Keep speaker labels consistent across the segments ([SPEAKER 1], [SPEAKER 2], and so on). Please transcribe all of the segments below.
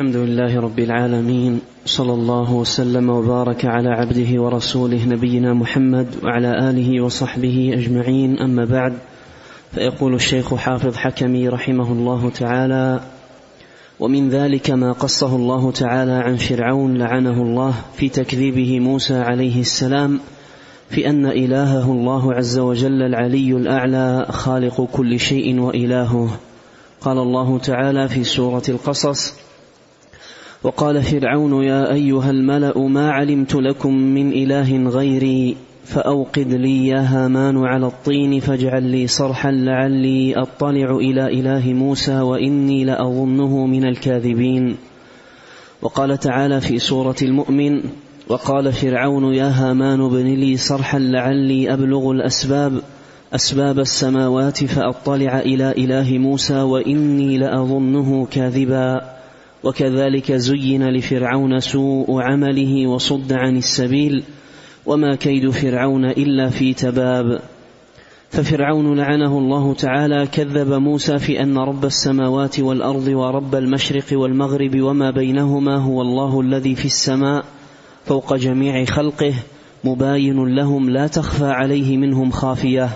[SPEAKER 1] الحمد لله رب العالمين صلى الله وسلم وبارك على عبده ورسوله نبينا محمد وعلى آله وصحبه أجمعين أما بعد فيقول الشيخ حافظ حكمي رحمه الله تعالى ومن ذلك ما قصه الله تعالى عن فرعون لعنه الله في تكذيبه موسى عليه السلام في أن إلهه الله عز وجل العلي الأعلى خالق كل شيء وإلهه. قال الله تعالى في سورة القصص وقال فرعون يا أيها الملأ ما علمت لكم من إله غيري فأوقد لي يا هامان على الطين فاجعل لي صرحا لعلي أطلع إلى إله موسى وإني لأظنه من الكاذبين. وقال تعالى في سورة المؤمن وقال فرعون يا هامان ابن لي صرحا لعلي أبلغ الأسباب أسباب السماوات فأطلع إلى إله موسى وإني لأظنه كاذبا. وكذلك زين لفرعون سوء عمله وصد عن السبيل وما كيد فرعون إلا في تباب. ففرعون لعنه الله تعالى كذب موسى في أن رب السماوات والأرض ورب المشرق والمغرب وما بينهما هو الله الذي في السماء فوق جميع خلقه مباين لهم لا تخفى عليه منهم خافية.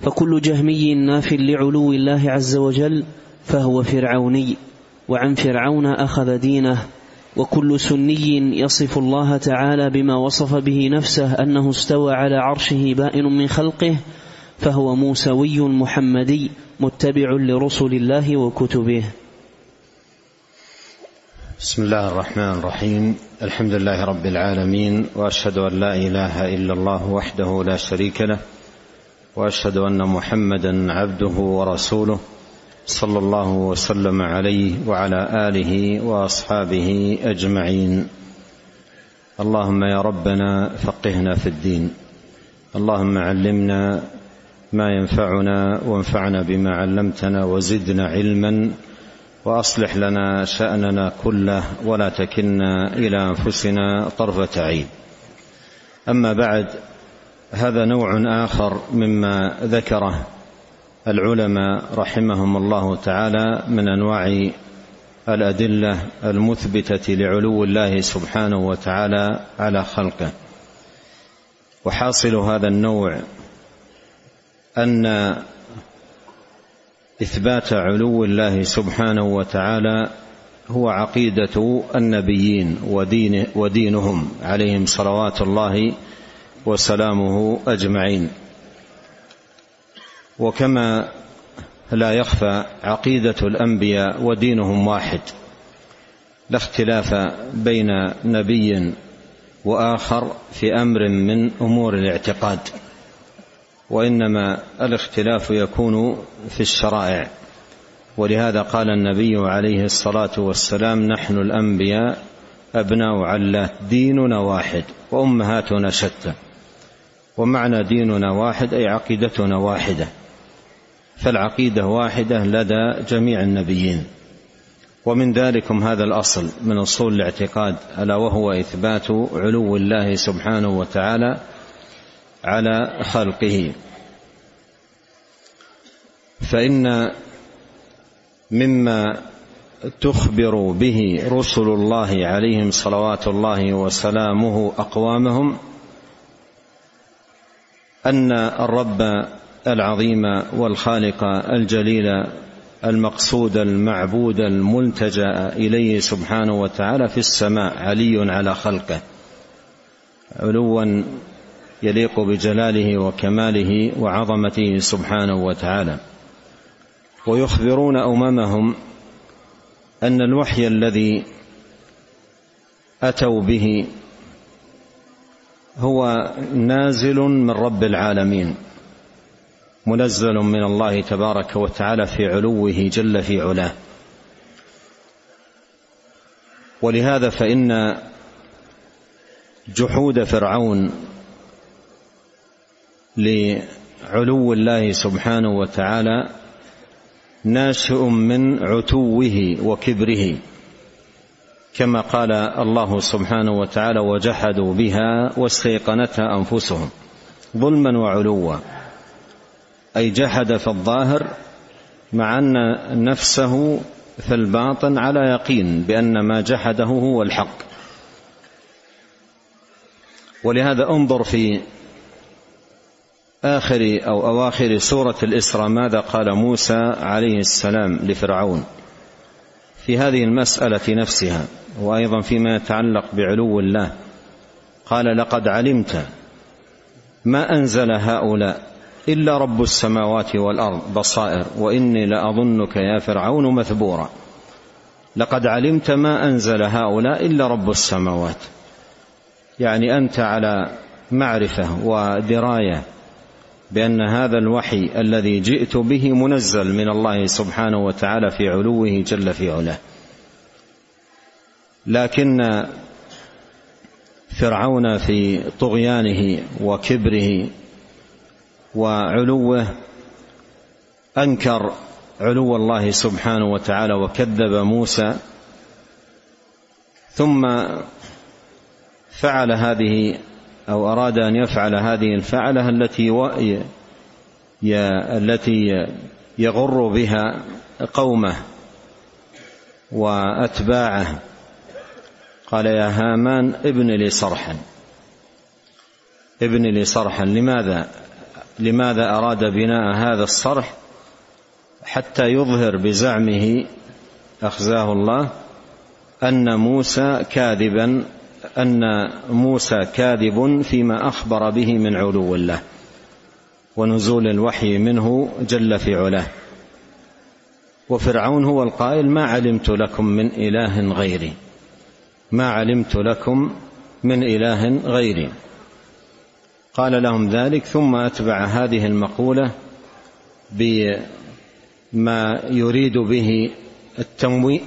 [SPEAKER 1] فكل جهمي ناف لعلو الله عز وجل فهو فرعوني. وعن فرعون أخذ دينه وكل سني يصف الله تعالى بما وصف به نفسه أنه استوى على عرشه بائن من خلقه فهو موسوي محمدي متبع لرسل الله وكتبه.
[SPEAKER 2] بسم الله الرحمن الرحيم. الحمد لله رب العالمين وأشهد أن لا إله إلا الله وحده لا شريك له وأشهد أن محمدا عبده ورسوله. صلى الله وسلم عليه وعلى آله وأصحابه أجمعين. اللهم يا ربنا فقهنا في الدين. اللهم علمنا ما ينفعنا وانفعنا بما علمتنا وزدنا علما وأصلح لنا شأننا كله ولا تكلنا إلى أنفسنا طرفة عين. أما بعد هذا نوع آخر مما ذكره العلماء رحمهم الله تعالى من أنواع الأدلة المثبتة لعلو الله سبحانه وتعالى على خلقه. وحاصل هذا النوع أن إثبات علو الله سبحانه وتعالى هو عقيدة النبيين ودين ودينهم عليهم صلوات الله وسلامه أجمعين. وكما لا يخفى عقيدة الأنبياء ودينهم واحد لا اختلاف بين نبي وآخر في أمر من أمور الاعتقاد وإنما الاختلاف يكون في الشرائع. ولهذا قال النبي عليه الصلاة والسلام نحن الأنبياء أبناء علات ديننا واحد وأمهاتنا شتى ومعنى ديننا واحد أي عقيدتنا واحدة. فالعقيدة واحدة لدى جميع النبيين. ومن ذلكم هذا الأصل من أصول الاعتقاد ألا وهو إثبات علو الله سبحانه وتعالى على خلقه. فإن مما تخبر به رسل الله عليهم صلوات الله وسلامه أقوامهم أن الرب العظيم والخالق الجليل المقصود المعبود الملتجأ إليه سبحانه وتعالى في السماء علي على خلقه. علوا يليق بجلاله وكماله وعظمته سبحانه وتعالى. ويخبرون أممهم أن الوحي الذي أتوا به هو نازل من رب العالمين. منزل من الله تبارك وتعالى في علوه جل في علاه. ولهذا فإن جحود فرعون لعلو الله سبحانه وتعالى ناشئ من عتوه وكبره كما قال الله سبحانه وتعالى وجحدوا بها واستيقنتها أنفسهم ظلما وعلوا. أي جحد في الظاهر مع أن نفسه في الباطن على يقين بأن ما جحده هو الحق. ولهذا انظر في آخر أو أواخر سورة الإسراء ماذا قال موسى عليه السلام لفرعون في هذه المسألة نفسها وأيضا فيما يتعلق بعلو الله؟ قال لقد علمت ما أنزل هؤلاء إلا رب السماوات والأرض بصائر. وإني لأظنك يا فرعون مثبورا. لقد علمت ما أنزل هؤلاء إلا رب السماوات. يعني أنت على معرفة ودراية بأن هذا الوحي الذي جئت به منزل من الله سبحانه وتعالى في علوه جل في علاه. لكن فرعون في طغيانه وكبره وعلوه أنكر علو الله سبحانه وتعالى وكذب موسى ثم فعل هذه أو أراد أن يفعل هذه الفعلة التي التي يغر بها قومه وأتباعه. قال يا هامان ابن لي صرحا. ابن لي صرحا. لماذا؟ لماذا أراد بناء هذا الصرح حتى يظهر بزعمه أخزاه الله أن موسى كاذبا أن موسى كاذب فيما أخبر به من علو الله ونزول الوحي منه جل في علاه. وفرعون هو القائل ما علمت لكم من إله غيري. ما علمت لكم من إله غيري. قال لهم ذلك ثم أتبع هذه المقولة بما يريد به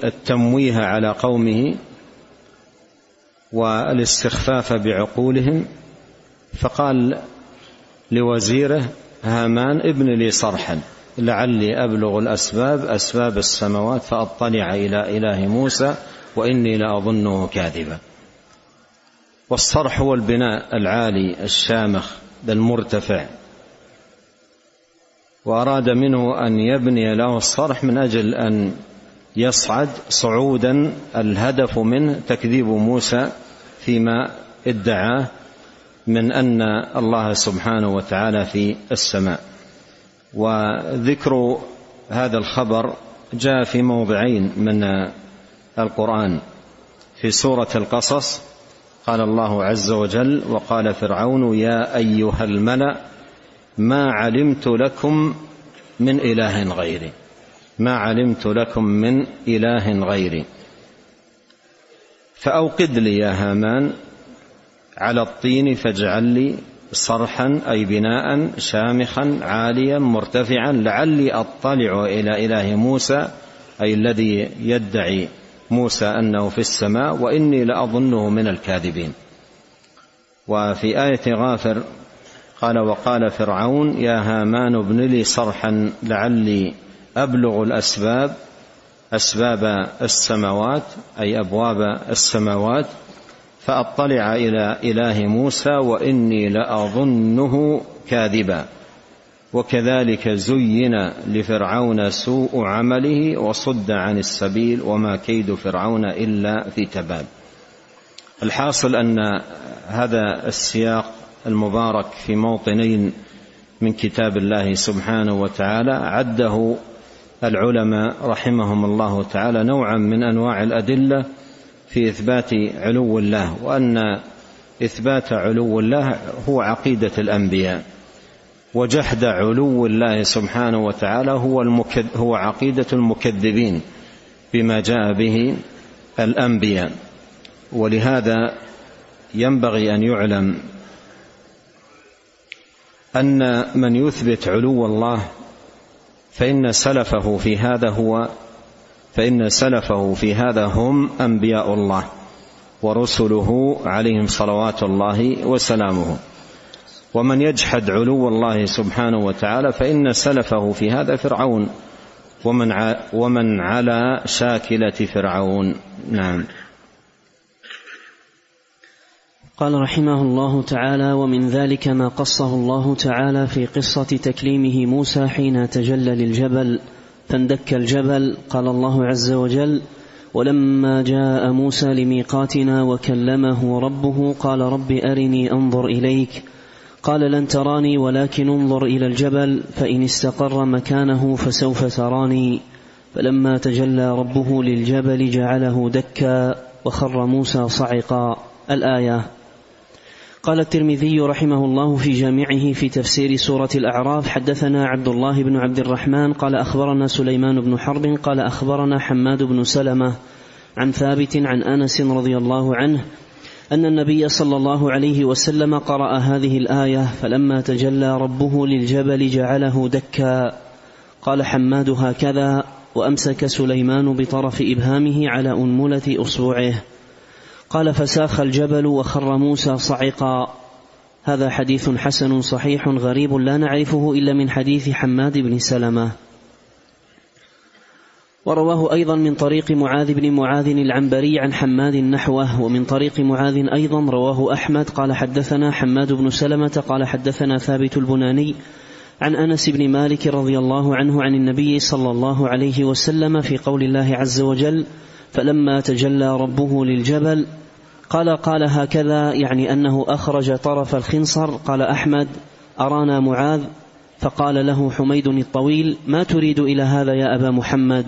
[SPEAKER 2] التمويه على قومه والاستخفاف بعقولهم. فقال لوزيره هامان ابن لي صرحا لعلي أبلغ الأسباب أسباب السماوات فأطلع إلى إله موسى وإني لأظنه كاذبا. والصرح هو البناء العالي الشامخ المرتفع. وأراد منه أن يبني له الصرح من أجل أن يصعد صعودا الهدف منه تكذيب موسى فيما ادعاه من أن الله سبحانه وتعالى في السماء. وذكر هذا الخبر جاء في موضعين من القرآن. في سورة القصص قال الله عز وجل وقال فرعون يا أيها الملأ ما علمت لكم من إله غيري. ما علمت لكم من إله غيري. فأوقد لي يا هامان على الطين فاجعل لي صرحا أي بناء شامخا عاليا مرتفعا لعلي أطلع إلى إله موسى أي الذي يدعي موسى أنه في السماء وإني لأظنه من الكاذبين. وفي آية غافر قال وقال فرعون يا هامان ابن لي صرحا لعلي أبلغ الأسباب أسباب السماوات أي أبواب السماوات فأطلع إلى إله موسى وإني لأظنه كاذبا. وكذلك زين لفرعون سوء عمله وصد عن السبيل وما كيد فرعون إلا في تباب. الحاصل أن هذا السياق المبارك في موطنين من كتاب الله سبحانه وتعالى عده العلماء رحمهم الله تعالى نوعا من أنواع الأدلة في إثبات علو الله وأن إثبات علو الله هو عقيدة الأنبياء. وجحد علو الله سبحانه وتعالى هو المكد هو عقيدة المكذبين بما جاء به الأنبياء. ولهذا ينبغي أن يعلم أن من يثبت علو الله فإن سلفه في هذا هو فإن سلفه في هذا هم أنبياء الله ورسله عليهم صلوات الله وسلامه. ومن يجحد علو الله سبحانه وتعالى فإن سلفه في هذا فرعون. ومن ومن على شاكلة فرعون. نعم.
[SPEAKER 1] قال رحمه الله تعالى ومن ذلك ما قصه الله تعالى في قصة تكليمه موسى حين تجلى للجبل فاندك الجبل قال الله عز وجل ولما جاء موسى لميقاتنا وكلمه ربه قال رب أرني أنظر إليك قال لن تراني ولكن انظر إلى الجبل فإن استقر مكانه فسوف تراني. فلما تجلى ربه للجبل جعله دكا وخر موسى صعقا. الآية. قال الترمذي رحمه الله في جامعه في تفسير سورة الأعراف حدثنا عبد الله بن عبد الرحمن قال أخبرنا سليمان بن حرب قال أخبرنا حماد بن سلمة عن ثابت عن أنس رضي الله عنه أن النبي صلى الله عليه وسلم قرأ هذه الآية فلما تجلى ربه للجبل جعله دكا. قال حماد هكذا. وأمسك سليمان بطرف إبهامه على أنملة أصبعه. قال فساخ الجبل وخر موسى صعقا. هذا حديث حسن صحيح غريب لا نعرفه إلا من حديث حماد بن سلمة. ورواه أيضا من طريق معاذ بن معاذ العنبري عن حماد نحوه ومن طريق معاذ أيضا رواه أحمد قال حدثنا حماد بن سلمة قال حدثنا ثابت البناني عن أنس بن مالك رضي الله عنه عن النبي صلى الله عليه وسلم في قول الله عز وجل فلما تجلى ربه للجبل قال قال هكذا يعني أنه أخرج طرف الخنصر قال أحمد أرانا معاذ؟ فقال له حميد الطويل ما تريد إلى هذا يا أبا محمد؟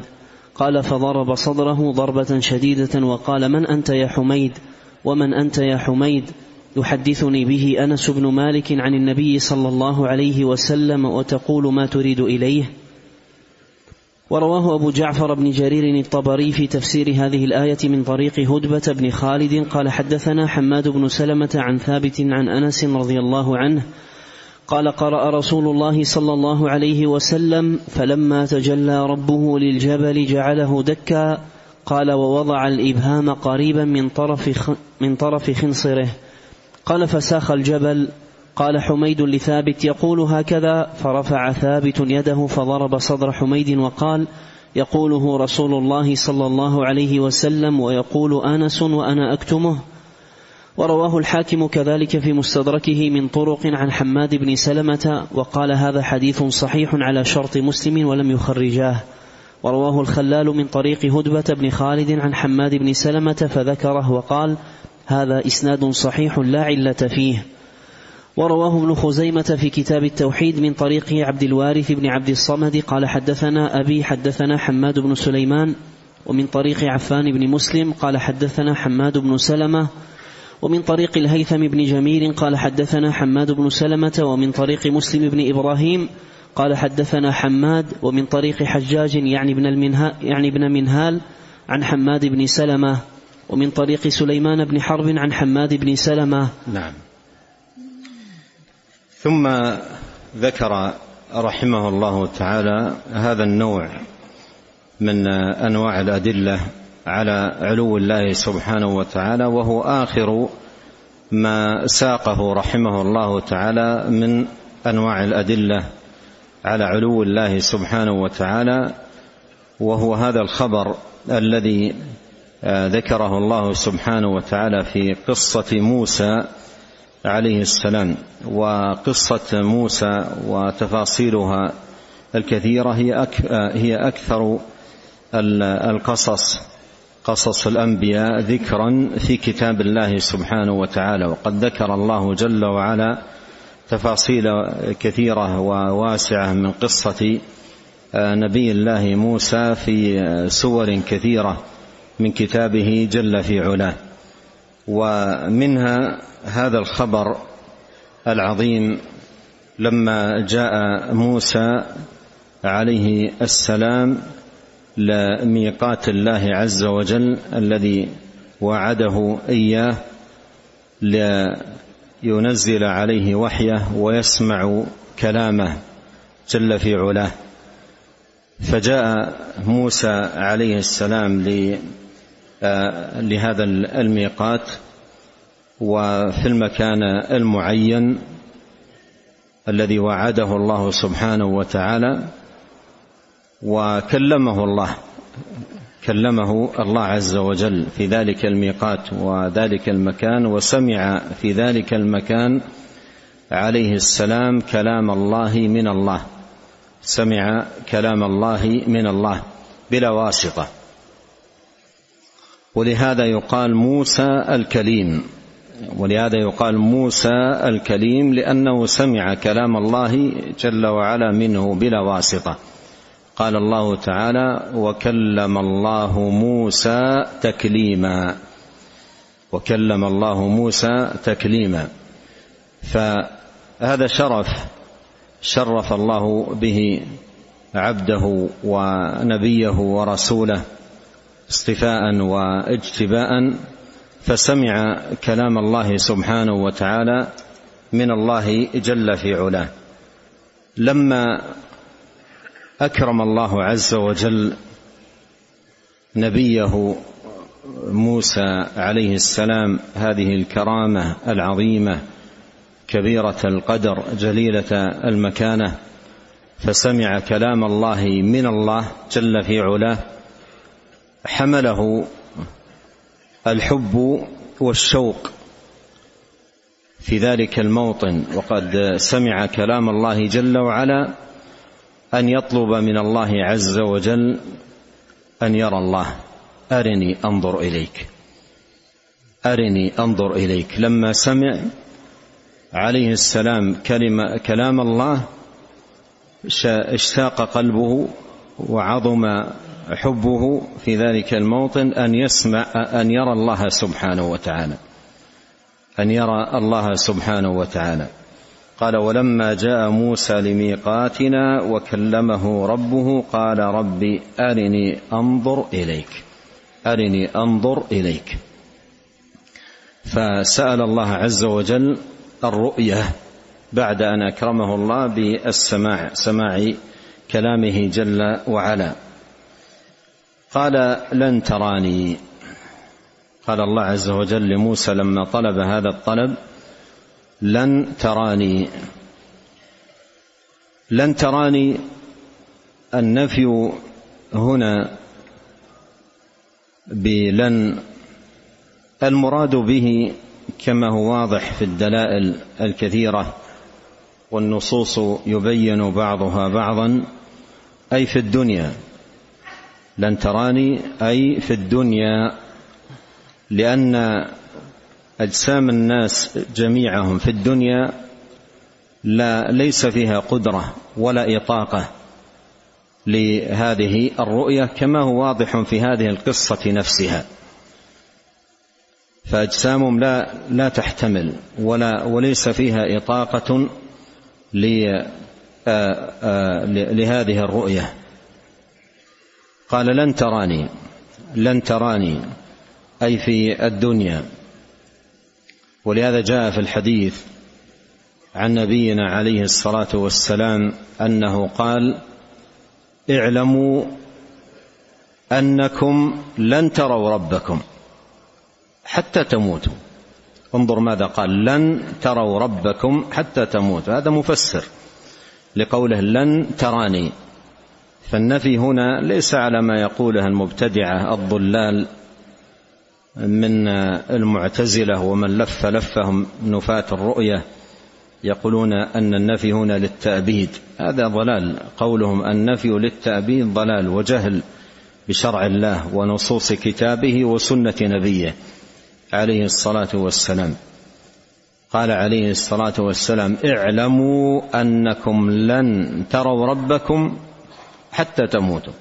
[SPEAKER 1] قال فضرب صدره ضربة شديدة وقال من أنت يا حميد؟ ومن أنت يا حميد؟ يحدثني به أنس بن مالك عن النبي صلى الله عليه وسلم وتقول ما تريد إليه. ورواه أبو جعفر بن جرير الطبري في تفسير هذه الآية من طريق هدبة بن خالد قال حدثنا حماد بن سلمة عن ثابت عن أنس رضي الله عنه قال قرأ رسول الله صلى الله عليه وسلم فلما تجلى ربه للجبل جعله دكا قال ووضع الإبهام قريبا من طرف من طرف خنصره. قال فساخ الجبل. قال حميد لثابت يقول هكذا فرفع ثابت يده فضرب صدر حميد وقال يقوله رسول الله صلى الله عليه وسلم ويقول آنس وأنا أكتمه. ورواه الحاكم كذلك في مستدركه من طرق عن حماد بن سلمة وقال هذا حديث صحيح على شرط مسلم ولم يخرجاه. ورواه الخلال من طريق هدبة بن خالد عن حماد بن سلمة فذكره وقال هذا إسناد صحيح لا علة فيه ورواه ابن خزيمة في كتاب التوحيد من طريق عبد الوارث بن عبد الصمد قال حدثنا أبي حدثنا حماد بن سليمان ومن طريق عفان بن مسلم قال حدثنا حماد بن سلمة ومن طريق الهيثم بن جميل قال حدثنا حماد بن سلمة ومن طريق مسلم بن إبراهيم قال حدثنا حماد ومن طريق حجاج يعني ابن المنهال يعني ابن منهال عن حماد بن سلمة ومن طريق سليمان بن حرب عن حماد بن سلمة.
[SPEAKER 2] نعم. ثم ذكر رحمه الله تعالى هذا النوع من أنواع الأدلة على علو الله سبحانه وتعالى وهو آخر ما ساقه رحمه الله تعالى من أنواع الأدلة على علو الله سبحانه وتعالى وهو هذا الخبر الذي ذكره الله سبحانه وتعالى في قصة موسى عليه السلام. وقصة موسى وتفاصيلها الكثيرة هي هي أكثر القصص. قصص الأنبياء ذكرا في كتاب الله سبحانه وتعالى وقد ذكر الله جل وعلا تفاصيل كثيرة وواسعة من قصة نبي الله موسى في سور كثيرة من كتابه جل في علاه. ومنها هذا الخبر العظيم لما جاء موسى عليه السلام لميقات الله عز وجل الذي وعده إياه لينزل عليه وحيه ويسمع كلامه جل في علاه. فجاء موسى عليه السلام لهذا الميقات وفي المكان المعين الذي وعده الله سبحانه وتعالى وكلمه الله. كلمه الله عز وجل في ذلك الميقات وذلك المكان وسمع في ذلك المكان عليه السلام كلام الله من الله. سمع كلام الله من الله بلا واسطة. ولهذا يقال موسى الكليم. ولهذا يقال موسى الكليم لأنه سمع كلام الله جل وعلا منه بلا واسطة. قال الله تعالى وكلم الله موسى تكليما. وكلم الله موسى تكليما. فهذا شرف شرف الله به عبده ونبيه ورسوله اصطفاء واجتباء. فسمع كلام الله سبحانه وتعالى من الله جل في علاه. لما أكرم الله عز وجل نبيه موسى عليه السلام. هذه الكرامة العظيمة كبيرة القدر جليلة المكانة. فسمع كلام الله من الله جل في علاه. حمله الحب والشوق في ذلك الموطن. وقد سمع كلام الله جل وعلا أن يطلب من الله عز وجل أن يرى الله. أرني أنظر إليك. أرني أنظر إليك. لما سمع عليه السلام كلمه كلام الله اشتاق قلبه وعظم حبه في ذلك الموطن أن يسمع أن يرى الله سبحانه وتعالى. أن يرى الله سبحانه وتعالى. قال ولما جاء موسى لميقاتنا وكلمه ربه قال رب أرني أنظر إليك أرني أنظر إليك. فسأل الله عز وجل الرؤية بعد أن أكرمه الله بالسماع سماع كلامه جل وعلا. قال لن تراني. قال الله عز وجل لموسى لما طلب هذا الطلب لن تراني. لن تراني النفي هنا بلن. المراد به كما هو واضح في الدلائل الكثيرة والنصوص يبين بعضها بعضا أي في الدنيا. لن تراني أي في الدنيا لأن أجسام الناس جميعهم في الدنيا لا ليس فيها قدرة ولا إطاقة لهذه الرؤية كما هو واضح في هذه القصة نفسها. فأجسامهم لا لا تحتمل ولا وليس فيها إطاقة لهذه الرؤية. قال لن تراني لن تراني أي في الدنيا ولهذا جاء في الحديث عن نبينا عليه الصلاة والسلام أنه قال اعلموا أنكم لن تروا ربكم حتى تموتوا. انظر ماذا قال لن تروا ربكم حتى تموتوا. هذا مفسر لقوله لن تراني. فالنفي هنا ليس على ما يقوله المبتدعة الضلال من المعتزلة ومن لف لفهم نفاة الرؤية يقولون أن النفي هنا للتأبيد. هذا ضلال. قولهم النفي للتأبيد ضلال وجهل بشرع الله ونصوص كتابه وسنة نبيه. عليه الصلاة والسلام. قال عليه الصلاة والسلام اعلموا أنكم لن تروا ربكم حتى تموتوا.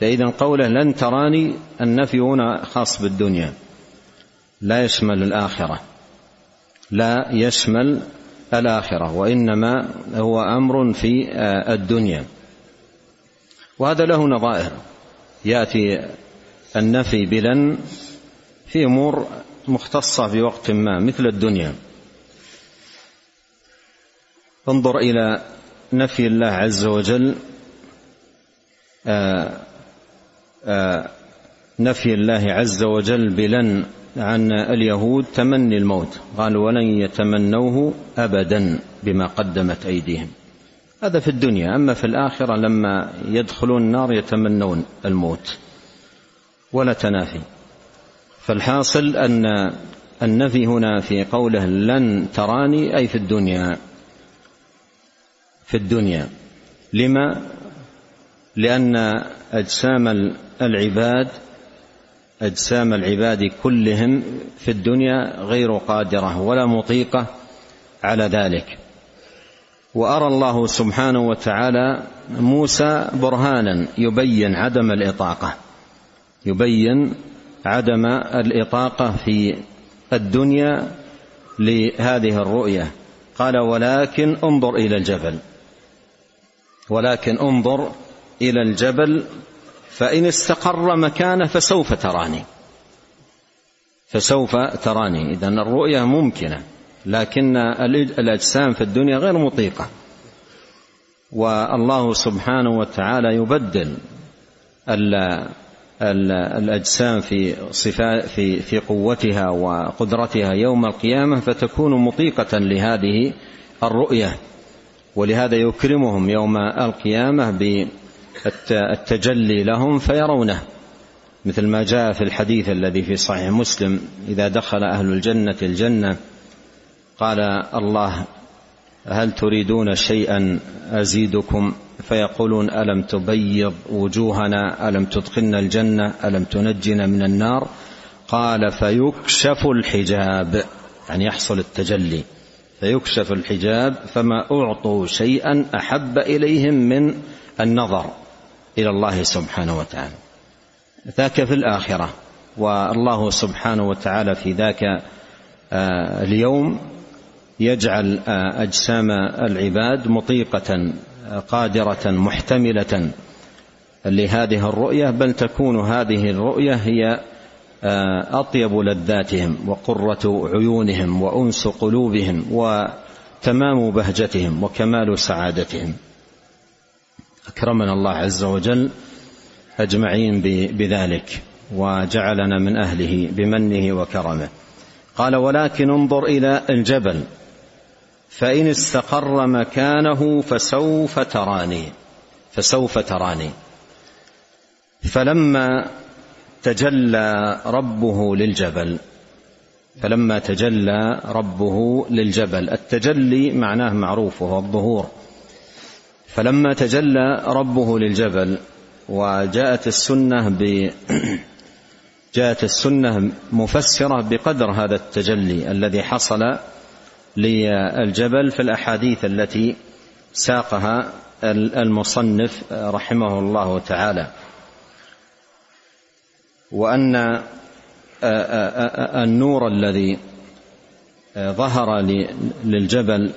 [SPEAKER 2] فإذا قوله لن تراني النفي هنا خاص بالدنيا. لا يشمل الآخرة. لا يشمل الآخرة وإنما هو أمر في الدنيا. وهذا له نظائر. يأتي النفي بلن في أمور مختصة في وقت ما مثل الدنيا. انظر إلى نفي الله عز وجل آآ آآ نفي الله عز وجل بلن عن اليهود تمني الموت. قال ولن يتمنوه ابدا بما قدمت أيديهم. هذا في الدنيا. أما في الآخرة لما يدخلون النار يتمنون الموت. ولا تنافي. فالحاصل أن النفي هنا في قوله لن تراني أي في الدنيا. في الدنيا. لما؟ لأن أجسام العباد أجسام العباد كلهم في الدنيا غير قادرة ولا مطيقة على ذلك. وأرى الله سبحانه وتعالى موسى برهانا يبين عدم الإطاقة يبين عدم الإطاقة في الدنيا لهذه الرؤية. قال ولكن انظر إلى الجبل ولكن انظر إلى الجبل فإن استقر مكانه فسوف تراني. فسوف تراني. إذا الرؤية ممكنة لكن الأجسام في الدنيا غير مطيقة. والله سبحانه وتعالى يبدل الأجسام في صفات في في قوتها وقدرتها يوم القيامة فتكون مطيقة لهذه الرؤية. ولهذا يكرمهم يوم القيامة بالتجلي لهم فيرونه مثل ما جاء في الحديث الذي في صحيح مسلم إذا دخل أهل الجنة الجنة قال الله هل تريدون شيئا أزيدكم؟ فيقولون ألم تبيض وجوهنا؟ ألم تدخلنا الجنة؟ ألم تنجنا من النار؟ قال فيكشف الحجاب. يعني يحصل التجلي. فيكشف الحجاب فما أعطوا شيئا أحب إليهم من النظر. إلى الله سبحانه وتعالى. ذاك في الآخرة والله سبحانه وتعالى في ذاك آه، اليوم يجعل آه، أجسام العباد مطيقة آه، قادرة محتملة لهذه الرؤية. بل تكون هذه الرؤية هي أطيب لذاتهم وقرة عيونهم وأنس قلوبهم وتمام بهجتهم وكمال سعادتهم. أكرمنا الله عز وجل أجمعين بذلك وجعلنا من أهله بمنه وكرمه. قال ولكن انظر إلى الجبل فإن استقر مكانه فسوف تراني فسوف تراني. فلما تجلى ربه للجبل فلما تجلى ربه للجبل التجلي معناه معروف وهو الظهور. فلما تجلى ربه للجبل وجاءت السنة ب جاءت السنة مفسرة بقدر هذا التجلي الذي حصل للجبل في الأحاديث التي ساقها المصنف رحمه الله تعالى. آه، النور الذي ظهر للجبل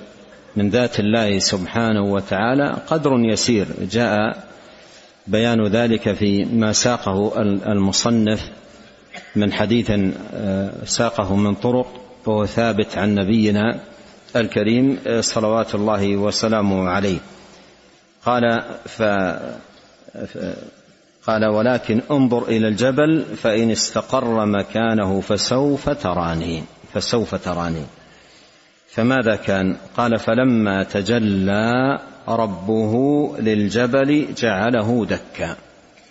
[SPEAKER 2] من ذات الله سبحانه وتعالى قدر يسير. جاء بيان ذلك في ما ساقه المصنف من حديث ساقه من طرق وهو ثابت عن نبينا الكريم صلوات الله وسلامه عليه. قال ف قال ولكن انظر إلى الجبل فإن استقر مكانه فسوف تراني فسوف تراني. فماذا كان؟ قال فلما تجلى ربه للجبل جعله دكا.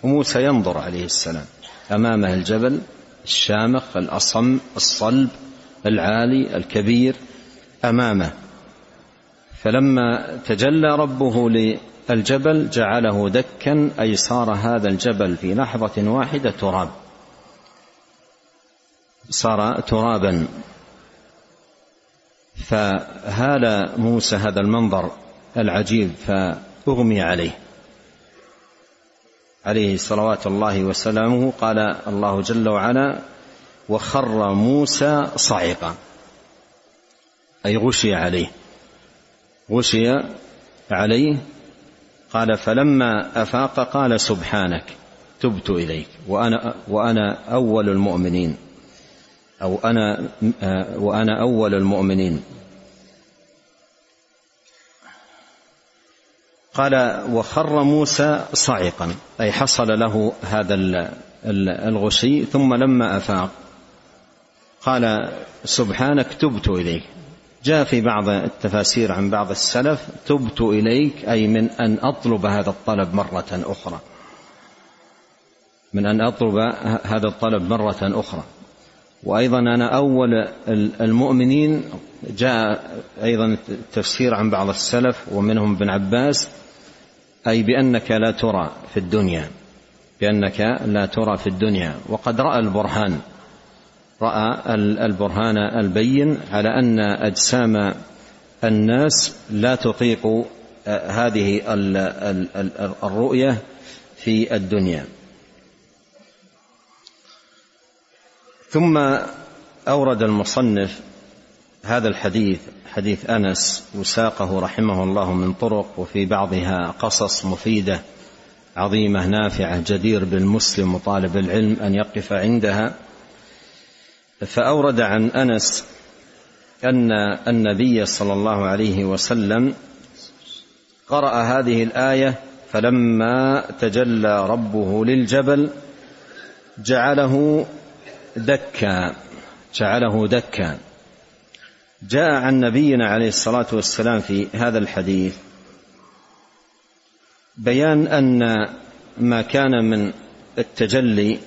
[SPEAKER 2] وموسى ينظر عليه السلام. أمامه الجبل الشامخ الأصم الصلب العالي الكبير أمامه. فلما تجلى ربه الجبل جعله دكا أي صار هذا الجبل في لحظة واحدة تراب. صار ترابا. فهال موسى هذا المنظر العجيب فأغمي عليه. عليه صلوات الله وسلامه قال الله جل وعلا وخر موسى صعقا. أي غشي عليه. غشي عليه قال فلما أفاق قال سبحانك تبت إليك وأنا وأنا أول المؤمنين. أو أنا وأنا أول المؤمنين. قال وخر موسى صعقا أي حصل له هذا الغشي ثم لما أفاق قال سبحانك تبت إليك. جاء في بعض التفاسير عن بعض السلف تبت إليك أي من أن أطلب هذا الطلب مرة أخرى. من أن أطلب هذا الطلب مرة أخرى. وأيضا أنا أول المؤمنين جاء أيضا التفسير عن بعض السلف ومنهم ابن عباس أي بأنك لا ترى في الدنيا بأنك لا ترى في الدنيا. وقد رأى البرهان رأى البرهان البين على أن أجسام الناس لا تطيق آه، هذه الرؤية في الدنيا. ثم أورد المصنف هذا الحديث حديث أنس وساقه رحمه الله من طرق وفي بعضها قصص مفيدة عظيمة نافعة جدير بالمسلم وطالب العلم أن يقف عندها. فأورد عن أنس أن النبي صلى الله عليه وسلم قرأ هذه الآية فلما تجلى ربه للجبل جعله دكا جعله دكا جاء عن نبينا عليه الصلاة والسلام في هذا الحديث بيان أن ما كان من التجلي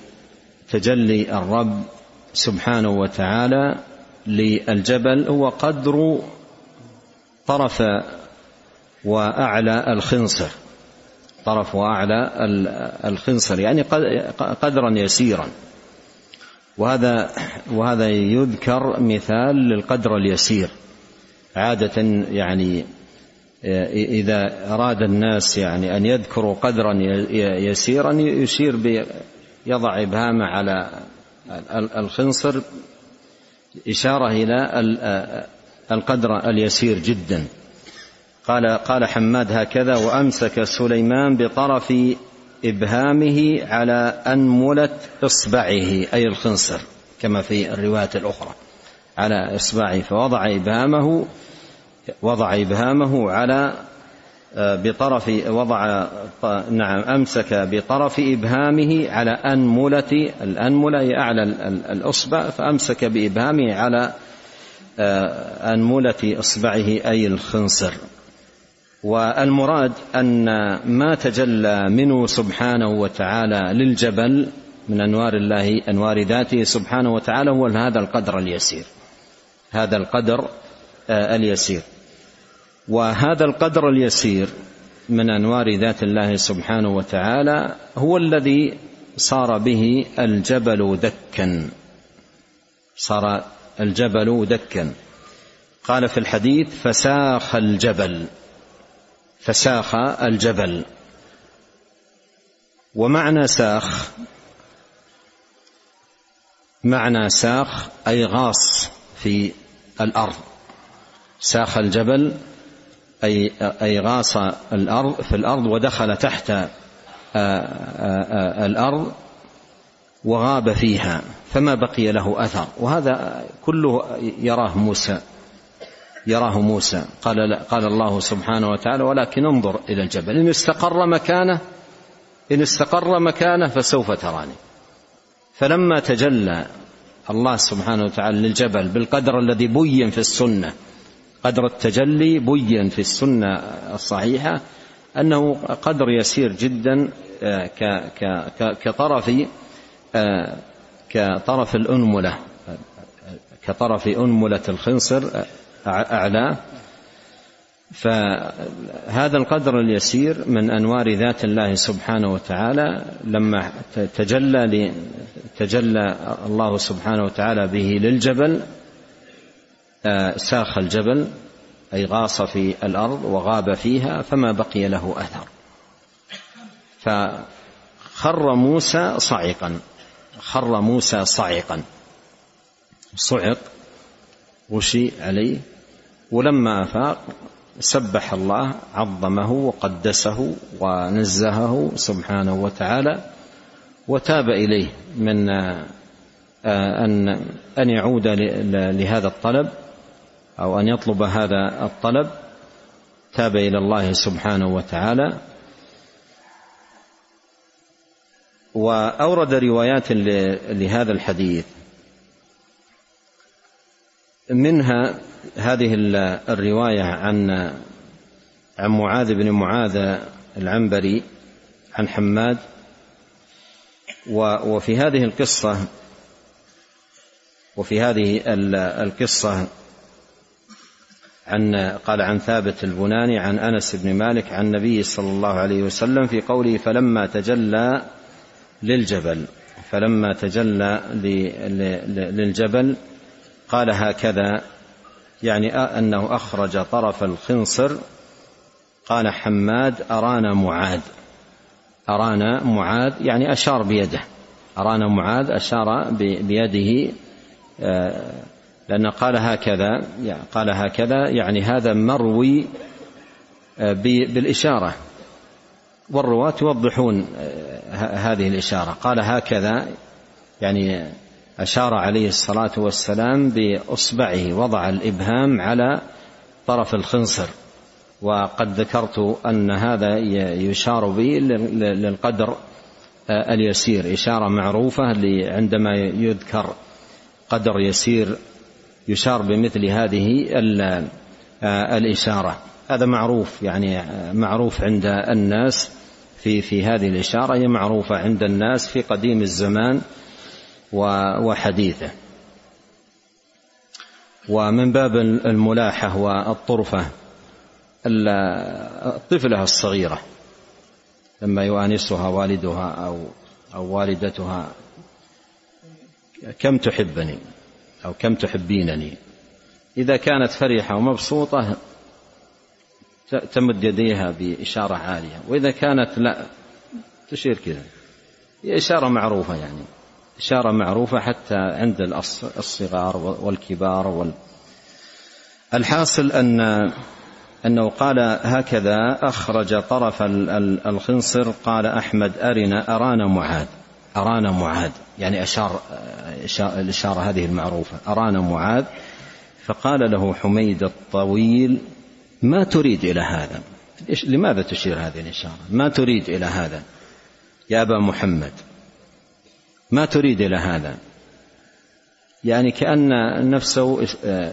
[SPEAKER 2] تجلي الرب سبحانه وتعالى للجبل هو قدر طرف وأعلى الخنصر. طرف وأعلى الخنصر يعني قدرا يسيرا. وهذا وهذا يذكر مثال للقدر اليسير. عادة يعني إذا أراد الناس يعني أن يذكروا قدرا يسيرا يشير يضع إبهامه على الخنصر إشارة إلى القدر اليسير جدا. قال قال حماد هكذا وأمسك سليمان بطرف إبهامه على أنملة إصبعه أي الخنصر كما في الروايات الأخرى على إصبعه فوضع إبهامه وضع إبهامه على آه، بطرف وضع نعم أمسك بطرف إبهامه على أنملة الأنملة أعلى الإصبع فأمسك بإبهامه على آه، أنملة إصبعه أي الخنصر. والمراد أن ما تجلى منه سبحانه وتعالى للجبل من أنوار الله أنوار ذاته سبحانه وتعالى هو هذا القدر اليسير. هذا القدر آه، اليسير. وهذا القدر اليسير من أنوار ذات الله سبحانه وتعالى هو الذي صار به الجبل دكا. صار الجبل دكا. قال في الحديث فساخ الجبل. فساخ الجبل. ومعنى ساخ معنى ساخ أي غاص في الأرض. ساخ الجبل أي أي غاص الأرض في الأرض ودخل تحت آه، آه، آه، الأرض وغاب فيها فما بقي له أثر. وهذا كله يراه موسى. يراه موسى. قال قال الله سبحانه وتعالى ولكن انظر إلى الجبل. إن استقر مكانه إن استقر مكانه فسوف تراني. فلما تجلى الله سبحانه وتعالى للجبل بالقدر الذي بين في السنة قدر التجلي بين في السنة الصحيحة أنه قدر يسير جدا آه، كطرف آه، كطرف الأنملة كطرف أنملة الخنصر أعلاه فهذا القدر اليسير من أنوار ذات الله سبحانه وتعالى لما تجلى تجلى الله سبحانه وتعالى به للجبل آه، ساخ الجبل أي غاص في الأرض وغاب فيها فما بقي له أثر. فخر موسى صعقا خر موسى صعقا صعق غشي عليه. ولما أفاق سبح الله عظمه وقدسه ونزهه سبحانه وتعالى وتاب إليه من آه، أن أن يعود لهذا الطلب أو أن يطلب هذا الطلب. تاب إلى الله سبحانه وتعالى. وأورد روايات لهذا الحديث. منها هذه الرواية عن عن معاذ بن معاذ العنبري عن حماد. وفي هذه القصة وفي هذه القصة عن قال عن ثابت البناني عن أنس بن مالك عن النبي صلى الله عليه وسلم في قوله فلما تجلى للجبل. فلما تجلى للجبل قال هكذا يعني أنه أخرج طرف الخنصر قال حماد أرانا معاذ. أرانا معاذ يعني أشار بيده. أرانا معاذ أشار بيده آه، لأن قال هكذا قال هكذا يعني هذا مروي آه، بالإشارة. والرواة يوضحون آه، هذه الإشارة. قال هكذا يعني أشار عليه الصلاة والسلام بإصبعه وضع الإبهام على طرف الخنصر. وقد ذكرت أن هذا يشار به للقدر آه، اليسير. إشارة معروفة عندما يذكر قدر يسير يشار بمثل هذه آه، الإشارة. هذا معروف يعني آه، معروف عند الناس في في هذه الإشارة. هي معروفة عند الناس في قديم الزمان. وحديثه. ومن باب الملاحة والطرفة الطفلة الصغيرة لما يؤانسها والدها أو أو والدتها كم تحبني أو كم تحبينني؟ إذا كانت فرحة ومبسوطة تمد يديها بإشارة عالية وإذا كانت لا تشير كذا هي إشارة معروفة يعني. إشارة معروفة حتى عند الصغار والكبار وال. الحاصل أن أنه قال هكذا أخرج طرف الخنصر قال أحمد أرنا أرانا معاذ أرانا معاذ. يعني أشار الإشارة هذه المعروفة أرانا معاذ. فقال له حميد الطويل ما تريد إلى هذا؟ لماذا تشير هذه الإشارة؟ ما تريد إلى هذا؟ يا أبا محمد. ما تريد إلى هذا؟ يعني كأن نفسه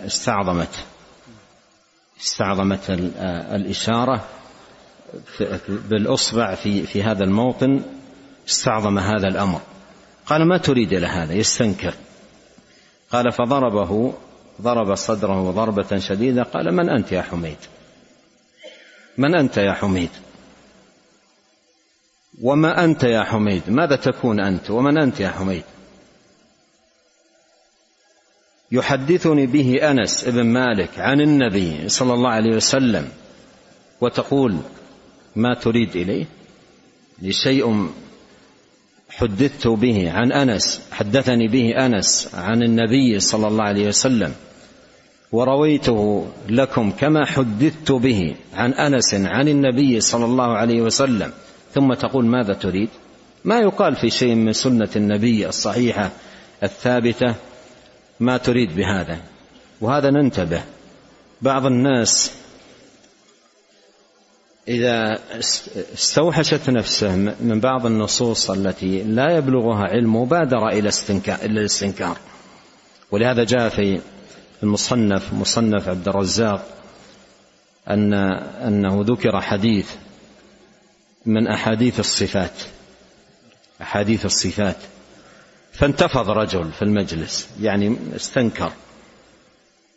[SPEAKER 2] استعظمت. استعظمت الإشارة بالإصبع في في هذا الموطن استعظم هذا الأمر. قال ما تريد إلى هذا؟ يستنكر. قال فضربه ضرب صدره ضربة شديدة قال من أنت يا حميد؟ من أنت يا حميد؟ وما أنت يا حميد؟ ماذا تكون أنت؟ ومن أنت يا حميد؟ يحدثني به أنس بن مالك عن النبي صلى الله عليه وسلم وتقول ما تريد إليه؟ لشيء حدثت به عن أنس حدثني به أنس عن النبي صلى الله عليه وسلم ورويته لكم كما حدثت به عن أنس عن النبي صلى الله عليه وسلم. ثم تقول ماذا تريد؟ ما يقال في شيء من سنة النبي الصحيحة الثابتة ما تريد بهذا وهذا ننتبه. بعض الناس إذا استوحشت نفسه من بعض النصوص التي لا يبلغها علمه بادر إلى الاستنكار. ولهذا جاء في المصنف مصنف عبد الرزاق أن أنه ذكر حديث من أحاديث الصفات. أحاديث الصفات. فانتفض رجل في المجلس. يعني استنكر.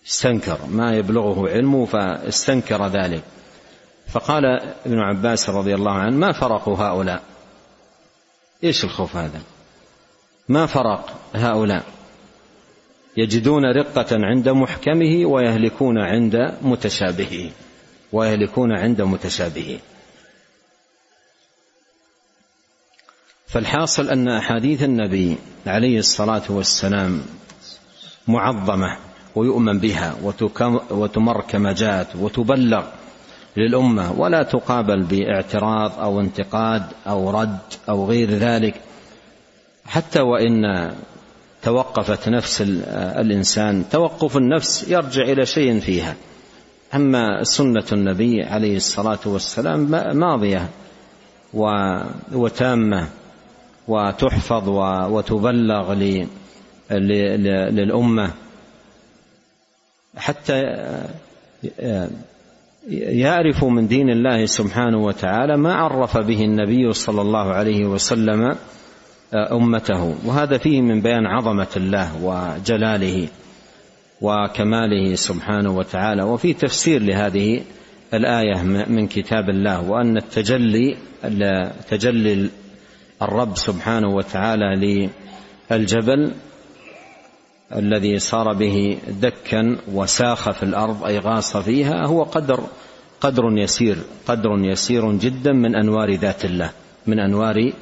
[SPEAKER 2] استنكر. ما يبلغه علمه فاستنكر ذلك. فقال ابن عباس رضي الله عنه ما فرق هؤلاء؟ إيش الخوف هذا؟ ما فرق هؤلاء؟ يجدون رقة عند محكمه ويهلكون عند متشابهه. ويهلكون عند متشابهه. فالحاصل أن أحاديث النبي عليه الصلاة والسلام معظمة ويؤمن بها وتمر كما جاءت وتبلغ للأمة ولا تقابل باعتراض أو انتقاد أو رد أو غير ذلك. حتى وإن توقفت نفس الإنسان توقف النفس يرجع إلى شيء فيها. أما سنة النبي عليه الصلاة والسلام ماضية وتامة. وتحفظ وتبلغ للأمة. حتى يعرف من دين الله سبحانه وتعالى ما عرف به النبي صلى الله عليه وسلم أمته. وهذا فيه من بيان عظمة الله وجلاله وكماله سبحانه وتعالى. وفي تفسير لهذه الآية من كتاب الله وأن التجلي تجلي الرب سبحانه وتعالى للجبل الذي صار به دكا وساخ في الأرض أي غاص فيها هو قدر قدر يسير قدر يسير جدا من أنوار ذات الله من أنوار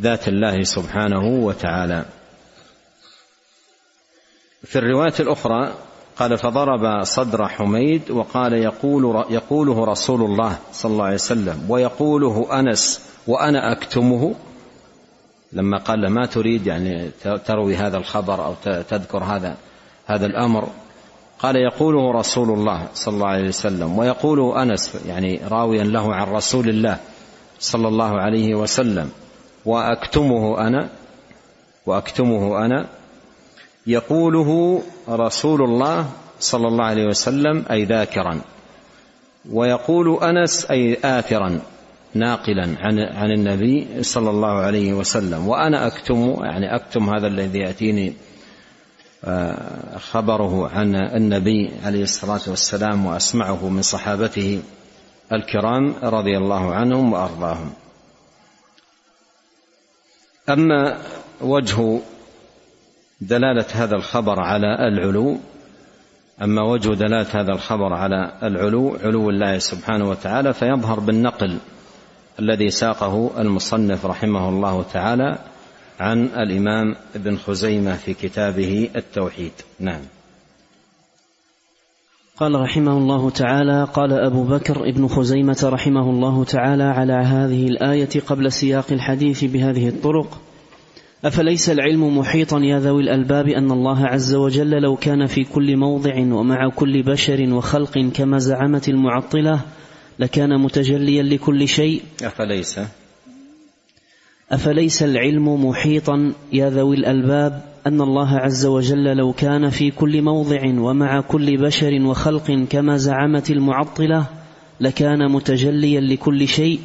[SPEAKER 2] ذات الله سبحانه وتعالى. في الرواية الأخرى قال فضرب صدر حميد وقال يقول يقوله رسول الله صلى الله عليه وسلم ويقوله أنس وأنا أكتمه لما قال ما تريد يعني تروي هذا الخبر أو تذكر هذا هذا الأمر قال يقوله رسول الله صلى الله عليه وسلم ويقوله أنس يعني راويا له عن رسول الله صلى الله عليه وسلم وأكتمه أنا وأكتمه أنا يقوله رسول الله صلى الله عليه وسلم أي ذاكرا ويقول أنس أي آثرا. ناقلا عن عن النبي صلى الله عليه وسلم. وأنا أكتم يعني أكتم هذا الذي يأتيني آه، خبره عن النبي عليه الصلاة والسلام وأسمعه من صحابته الكرام رضي الله عنهم وأرضاهم. أما وجه دلالة هذا الخبر على العلو أما وجه دلالة هذا الخبر على العلو علو الله سبحانه وتعالى فيظهر بالنقل الذي ساقه المصنف رحمه الله تعالى عن الإمام ابن خزيمة في كتابه التوحيد. نعم.
[SPEAKER 1] قال رحمه الله تعالى قال أبو بكر ابن خزيمة رحمه الله تعالى على هذه الآية قبل سياق الحديث بهذه الطرق أفليس العلم محيطا يا ذوي الألباب أن الله عز وجل لو كان في كل موضع ومع كل بشر وخلق كما زعمت المعطلة لكان متجليا لكل شيء.
[SPEAKER 2] أفليس؟
[SPEAKER 1] أفليس العلم محيطا؟ يا ذوي الألباب أن الله عز وجل لو كان في كل موضع ومع كل بشر وخلق كما زعمت المعطلة لكان متجليا لكل شيء.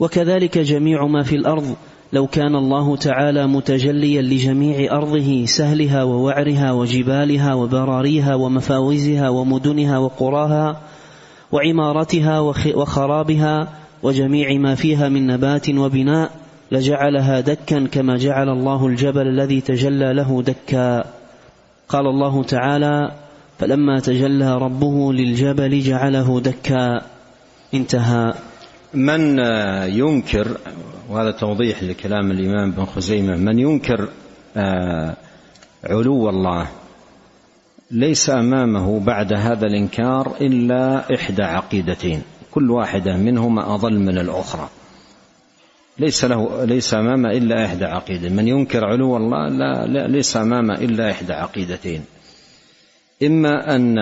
[SPEAKER 1] وكذلك جميع ما في الأرض لو كان الله تعالى متجليا لجميع أرضه سهلها ووعرها وجبالها وبراريها ومفاوزها ومدنها وقراها وعمارتها وخرابها وجميع ما فيها من نبات وبناء لجعلها دكا كما جعل الله الجبل الذي تجلى له دكا. قال الله تعالى فلما تجلى ربه للجبل جعله دكا. انتهى.
[SPEAKER 2] من ينكر وهذا توضيح لكلام الإمام بن خزيمة من ينكر آه، علو الله ليس أمامه بعد هذا الإنكار إلا إحدى عقيدتين. كل واحدة منهما أضل من الأخرى. ليس له ليس امامه إلا إحدى عقيده من ينكر علو الله لا, لا ليس امامه إلا إحدى عقيدتين. إما أن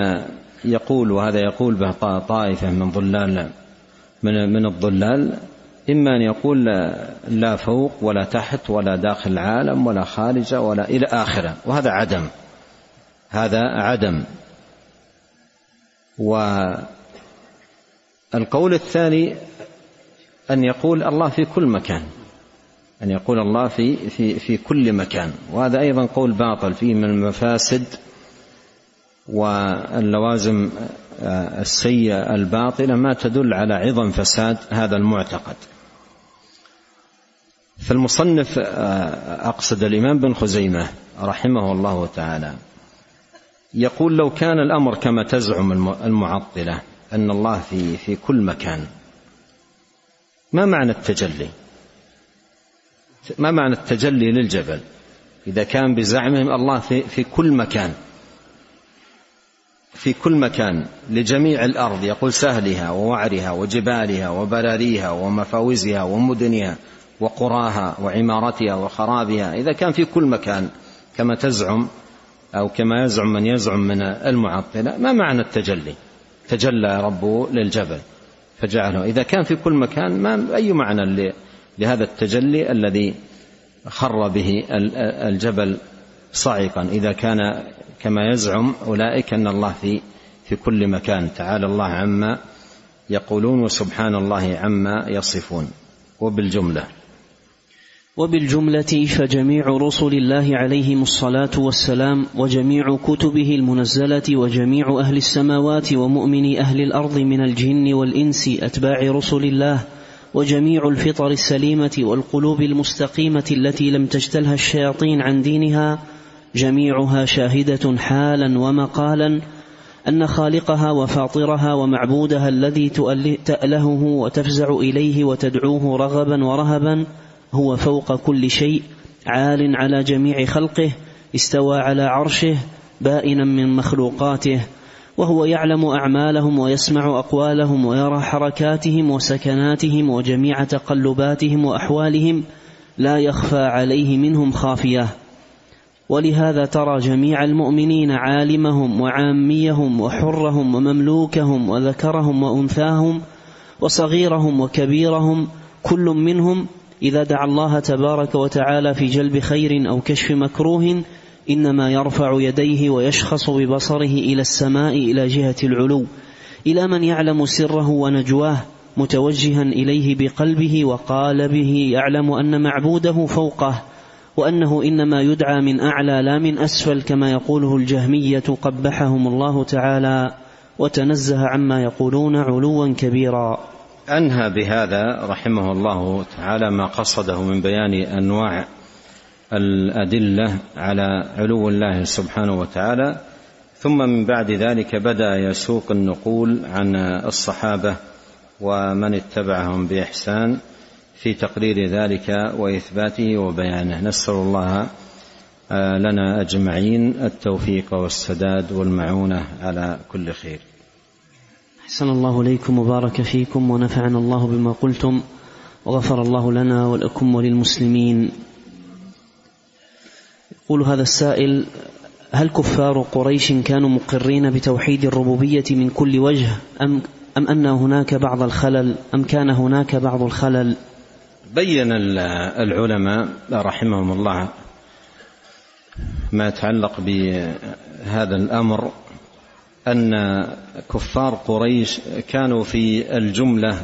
[SPEAKER 2] يقول وهذا يقول به طائفة من ضلال من من الضلال إما أن يقول لا, لا فوق ولا تحت ولا داخل العالم ولا خارجه ولا إلى آخره. وهذا عدم. هذا عدم. والقول الثاني أن يقول الله في كل مكان أن يقول الله في في في كل مكان. وهذا أيضا قول باطل فيه من المفاسد واللوازم السيئة الباطلة ما تدل على عظم فساد هذا المعتقد. فالمصنف أقصد الإمام بن خزيمة رحمه الله تعالى يقول لو كان الأمر كما تزعم المعطلة أن الله في في كل مكان. ما معنى التجلي؟ ما معنى التجلي للجبل؟ إذا كان بزعمهم الله في في كل مكان. في كل مكان لجميع الأرض يقول سهلها ووعرها وجبالها وبراريها ومفاوزها ومدنها وقراها وعمارتها وخرابها. إذا كان في كل مكان كما تزعم أو كما يزعم من يزعم من المعطلة ما معنى التجلي؟ تجلى ربه للجبل فجعله. إذا كان في كل مكان ما أي معنى لهذا التجلي الذي خر به الجبل صعقا إذا كان كما يزعم أولئك أن الله في في كل مكان. تعالى الله عما يقولون وسبحان الله عما يصفون. وبالجملة.
[SPEAKER 1] وبالجملة فجميع رسل الله عليهم الصلاة والسلام وجميع كتبه المنزلة وجميع أهل السماوات ومؤمني أهل الأرض من الجن والإنس أتباع رسل الله وجميع الفطر السليمة والقلوب المستقيمة التي لم تجتلها الشياطين عن دينها جميعها شاهدة حالا ومقالا أن خالقها وفاطرها ومعبودها الذي تألهه وتفزع إليه وتدعوه رغبا ورهبا هو فوق كل شيء عال على جميع خلقه استوى على عرشه بائنا من مخلوقاته وهو يعلم أعمالهم ويسمع أقوالهم ويرى حركاتهم وسكناتهم وجميع تقلباتهم وأحوالهم لا يخفى عليه منهم خافية. ولهذا ترى جميع المؤمنين عالمهم وعاميهم وحرهم ومملوكهم وذكرهم وأنثاهم وصغيرهم وكبيرهم كل منهم إذا دعا الله تبارك وتعالى في جلب خير أو كشف مكروه إنما يرفع يديه ويشخص ببصره إلى السماء إلى جهة العلو إلى من يعلم سره ونجواه متوجها إليه بقلبه وقالبه يعلم أن معبوده فوقه وأنه إنما يدعى من أعلى لا من أسفل كما يقوله الجهمية قبحهم الله تعالى وتنزه عما يقولون علوا كبيرا.
[SPEAKER 2] أنهى بهذا رحمه الله تعالى ما قصده من بيان أنواع الأدلة على علو الله سبحانه وتعالى ثم من بعد ذلك بدأ يسوق النقول عن الصحابة ومن اتبعهم بإحسان في تقرير ذلك وإثباته وبيانه. نسأل الله آه، لنا أجمعين التوفيق والسداد والمعونة على كل خير.
[SPEAKER 1] أحسن الله إليكم وبارك فيكم ونفعنا الله بما قلتم وغفر الله لنا ولكم وللمسلمين. يقول هذا السائل هل كفار قريش كانوا مقرين بتوحيد الربوبية من كل وجه أم أم أن هناك بعض الخلل أم كان هناك بعض الخلل؟
[SPEAKER 2] بين العلماء رحمهم الله ما يتعلق بهذا الأمر أن كفار قريش كانوا في الجملة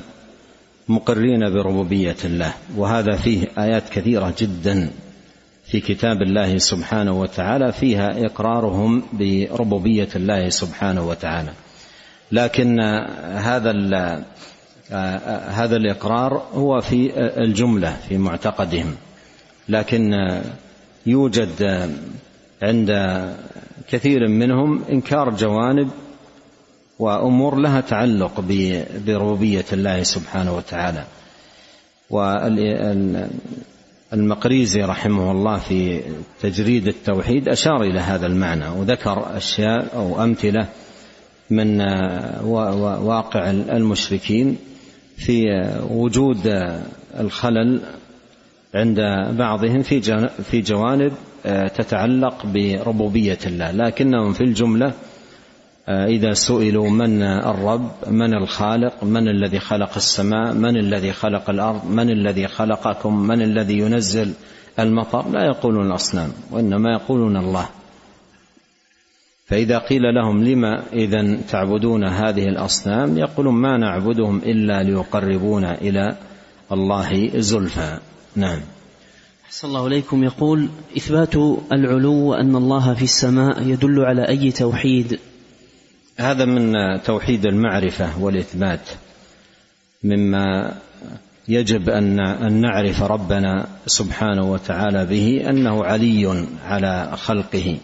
[SPEAKER 2] مقرين بربوبية الله. وهذا فيه آيات كثيرة جدا في كتاب الله سبحانه وتعالى فيها إقرارهم بربوبية الله سبحانه وتعالى. لكن هذا هذا الإقرار هو في الجملة في معتقدهم. لكن يوجد عند كثير منهم إنكار جوانب وأمور لها تعلق بربوبية الله سبحانه وتعالى. والمقريزي رحمه الله في تجريد التوحيد أشار إلى هذا المعنى وذكر أشياء أو أمثلة من واقع المشركين في وجود الخلل عند بعضهم في جوانب تتعلق بربوبية الله. لكنهم في الجملة آه، إذا سئلوا من الرب من الخالق من الذي خلق السماء من الذي خلق الأرض من الذي خلقكم من الذي ينزل المطر لا يقولون الأصنام وإنما يقولون الله. فإذا قيل لهم لما اذا تعبدون هذه الأصنام يقولون ما نعبدهم إلا ليقربونا إلى الله زلفى. نعم.
[SPEAKER 1] أحسن الله إليكم. يقول إثبات العلو وأن الله في السماء يدل على أي توحيد؟
[SPEAKER 2] هذا من توحيد المعرفة والإثبات مما يجب أن أن نعرف ربنا سبحانه وتعالى به أنه علي على خلقه.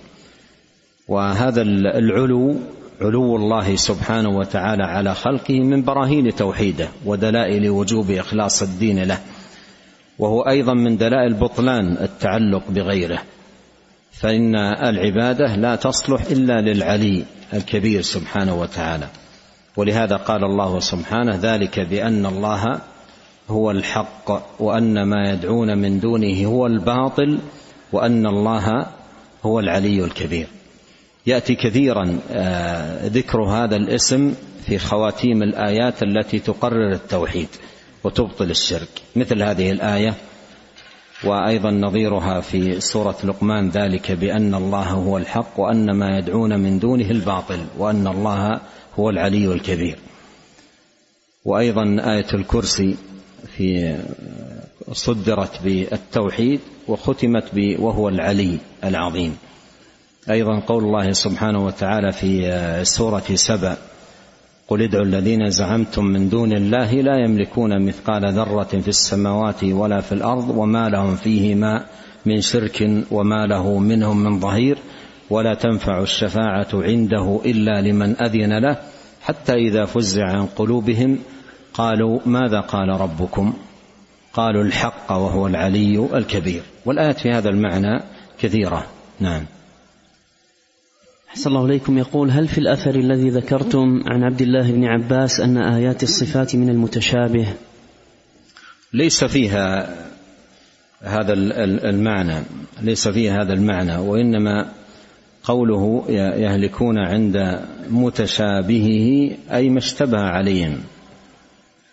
[SPEAKER 2] وهذا العلو علو الله سبحانه وتعالى على خلقه من براهين توحيده ودلائل وجوب إخلاص الدين له. وهو أيضا من دلائل بطلان التعلق بغيره. فإن العبادة لا تصلح إلا للعلي الكبير سبحانه وتعالى. ولهذا قال الله سبحانه ذلك بأن الله هو الحق وأن ما يدعون من دونه هو الباطل وأن الله هو العلي الكبير. يأتي كثيرا آه، ذكر هذا الاسم في خواتيم الآيات التي تقرر التوحيد. وتبطل الشرك. مثل هذه الآية وأيضا نظيرها في سورة لقمان ذلك بأن الله هو الحق وأن ما يدعون من دونه الباطل وأن الله هو العلي الكبير. وأيضا آية الكرسي في صدرت بالتوحيد وختمت ب وهو العلي العظيم. أيضا قول الله سبحانه وتعالى في سورة سبأ قل ادعوا الذين زعمتم من دون الله لا يملكون مثقال ذرة في السماوات ولا في الأرض وما لهم فيهما من شرك وما له منهم من ظهير ولا تنفع الشفاعة عنده إلا لمن أذن له حتى إذا فزع عن قلوبهم قالوا ماذا قال ربكم؟ قالوا الحق وهو العلي الكبير. والآيات في هذا المعنى كثيرة. نعم.
[SPEAKER 1] أحسن الله إليكم. يقول هل في الأثر الذي ذكرتم عن عبد الله بن عباس أن آيات الصفات من المتشابه؟
[SPEAKER 2] ليس فيها هذا المعنى ليس فيها هذا المعنى وإنما قوله يهلكون عند متشابهه أي ما اشتبه عليهم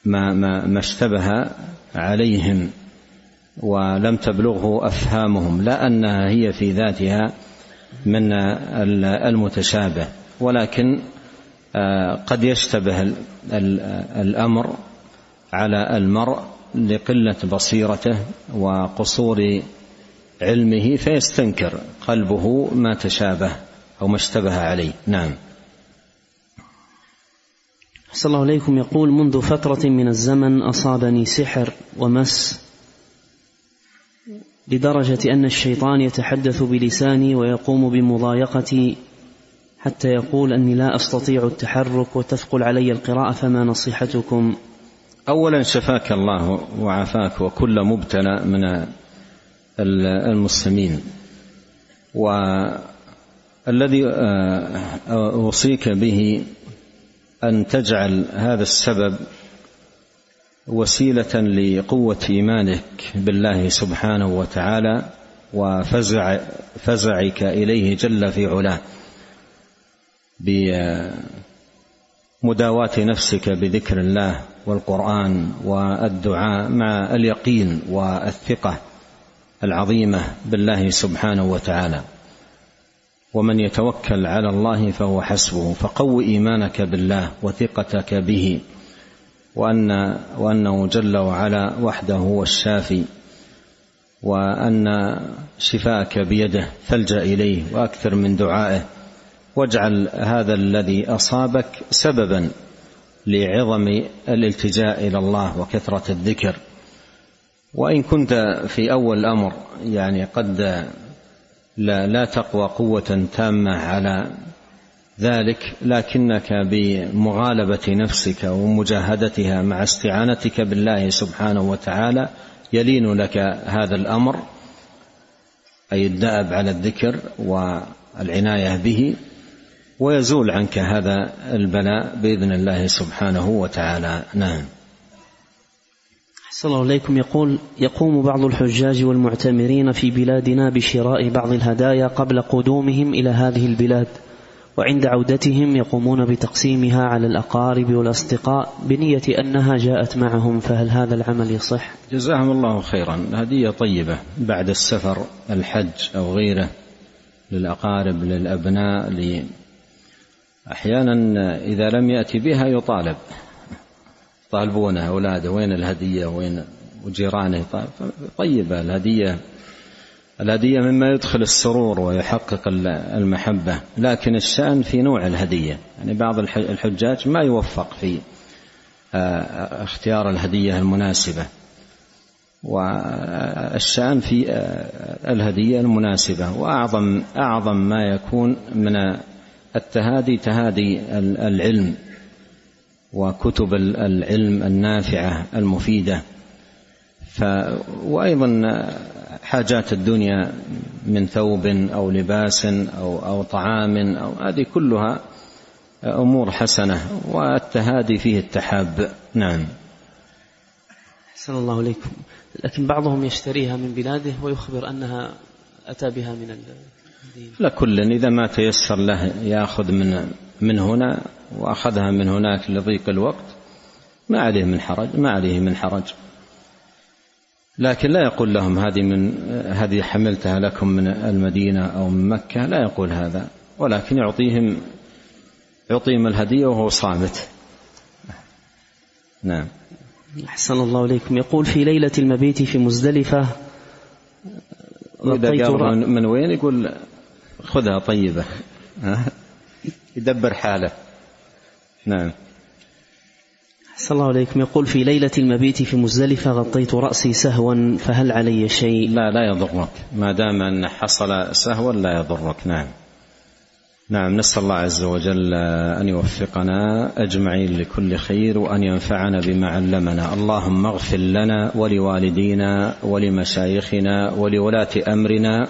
[SPEAKER 2] ما ما ما اشتبه عليهم ولم تبلغه أفهامهم لا أنها هي في ذاتها من المتشابه ولكن آه، قد يشتبه الأمر على المرء لقلة بصيرته وقصور علمه فيستنكر قلبه ما تشابه أو ما اشتبه عليه. نعم.
[SPEAKER 1] صلى الله عليكم. يقول منذ فترة من الزمن أصابني سحر ومس لدرجة أن الشيطان يتحدث بلساني ويقوم بمضايقتي حتى يقول أني لا أستطيع التحرك وتثقل علي القراءة فما نصيحتكم؟
[SPEAKER 2] أولا شفاك الله وعافاك وكل مبتلى من المسلمين. والذي آه، أوصيك به أن تجعل هذا السبب وسيلة لقوة إيمانك بالله سبحانه وتعالى وفزع فزعك إليه جل في علاه بمداواة نفسك بذكر الله والقرآن والدعاء مع اليقين والثقة العظيمة بالله سبحانه وتعالى. ومن يتوكل على الله فهو حسبه فقو إيمانك بالله وثقتك به. وأن وأنه جل وعلا وحده هو الشافي وأن شفاءك بيده فالجأ إليه وأكثر من دعائه واجعل هذا الذي أصابك سببا لعظم الالتجاء إلى الله وكثرة الذكر. وإن كنت في أول الأمر يعني قد لا, لا تقوى قوة تامة على ذلك لكنك بمغالبة نفسك ومجاهدتها مع استعانتك بالله سبحانه وتعالى يلين لك هذا الأمر أي الدأب على الذكر والعناية به ويزول عنك هذا البلاء بإذن الله سبحانه وتعالى. نعم.
[SPEAKER 1] صلى الله عليكم يقول يقوم بعض الحجاج والمعتمرين في بلادنا بشراء بعض الهدايا قبل قدومهم إلى هذه البلاد. وعند عودتهم يقومون بتقسيمها على الأقارب والأصدقاء بنية أنها جاءت معهم فهل هذا العمل يصح؟
[SPEAKER 2] جزاهم الله خيرا. هدية طيبة بعد السفر الحج أو غيره للأقارب للأبناء ل... أحيانا إذا لم يأتي بها يطالب. طالبونه أولاده وين الهدية؟ وين وجيرانه طيبة الهدية. الهدية مما يدخل السرور ويحقق المحبة لكن الشأن في نوع الهدية. يعني بعض الحجاج ما يوفق في آه، اختيار الهدية المناسبة. والشأن في آه، الهدية المناسبة. وأعظم أعظم ما يكون من التهادي تهادي العلم وكتب العلم النافعة المفيدة. ف وأيضا حاجات الدنيا من ثوب أو لباس أو أو طعام أو هذه كلها أمور حسنة والتهادي فيه التحاب. نعم.
[SPEAKER 1] أحسن الله عليكم لكن بعضهم يشتريها من بلاده ويخبر أنها أتى بها من الدين.
[SPEAKER 2] لا كل إذا ما تيسر له يأخذ من من هنا وأخذها من هناك لضيق الوقت ما عليه من حرج ما عليه من حرج. لكن لا يقول لهم هذه من هذه حملتها لكم من المدينة أو من مكة لا يقول هذا. ولكن يعطيهم يعطيهم الهدية وهو صامت. نعم.
[SPEAKER 1] أحسن الله إليكم. يقول في ليلة المبيت في مزدلفة
[SPEAKER 2] وإذا قال من, من وين يقول خذها طيبة. يدبر حاله. نعم.
[SPEAKER 1] أحسن الله عليكم. يقول في ليلة المبيت في مزدلفة غطيت رأسي سهوا فهل علي شيء؟
[SPEAKER 2] لا لا يضرك. ما دام أن حصل سهوا لا يضرك. نعم. نعم نسأل الله عز وجل أن يوفقنا أجمعين لكل خير وأن ينفعنا بما علمنا. اللهم اغفر لنا ولوالدينا ولمشايخنا ولولاة أمرنا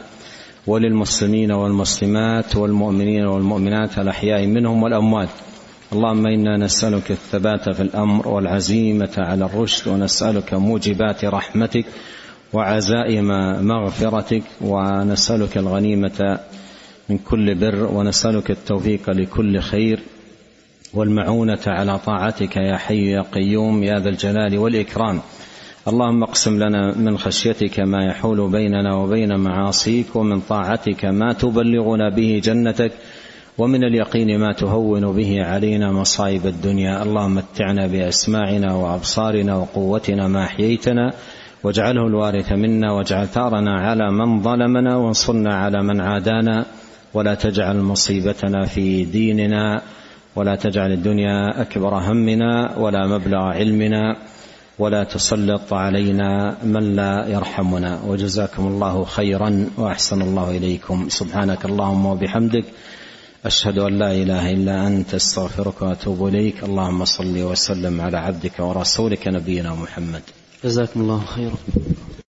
[SPEAKER 2] وللمسلمين والمسلمات والمؤمنين والمؤمنات الأحياء منهم والأموات. اللهم إنا نسألك الثبات في الأمر والعزيمة على الرشد ونسألك موجبات رحمتك وعزائم مغفرتك ونسألك الغنيمة من كل بر ونسألك التوفيق لكل خير والمعونة على طاعتك يا حي يا قيوم يا ذا الجلال والإكرام. اللهم اقسم لنا من خشيتك ما يحول بيننا وبين معاصيك ومن طاعتك ما تبلغنا به جنتك ومن اليقين ما تهون به علينا مصائب الدنيا. اللهم متعنا بأسماعنا وأبصارنا وقوتنا ما أحييتنا واجعله الوارث منا واجعل ثارنا على من ظلمنا وانصرنا على من عادانا. ولا تجعل مصيبتنا في ديننا ولا تجعل الدنيا أكبر همنا ولا مبلغ علمنا. ولا تسلط علينا من لا يرحمنا. وجزاكم الله خيرا وأحسن الله إليكم. سبحانك اللهم وبحمدك. أشهد أن لا إله إلا أنت أستغفرك وأتوب إليك. اللهم صل وسلم على عبدك ورسولك نبينا محمد.
[SPEAKER 1] جزاكم الله خيرا.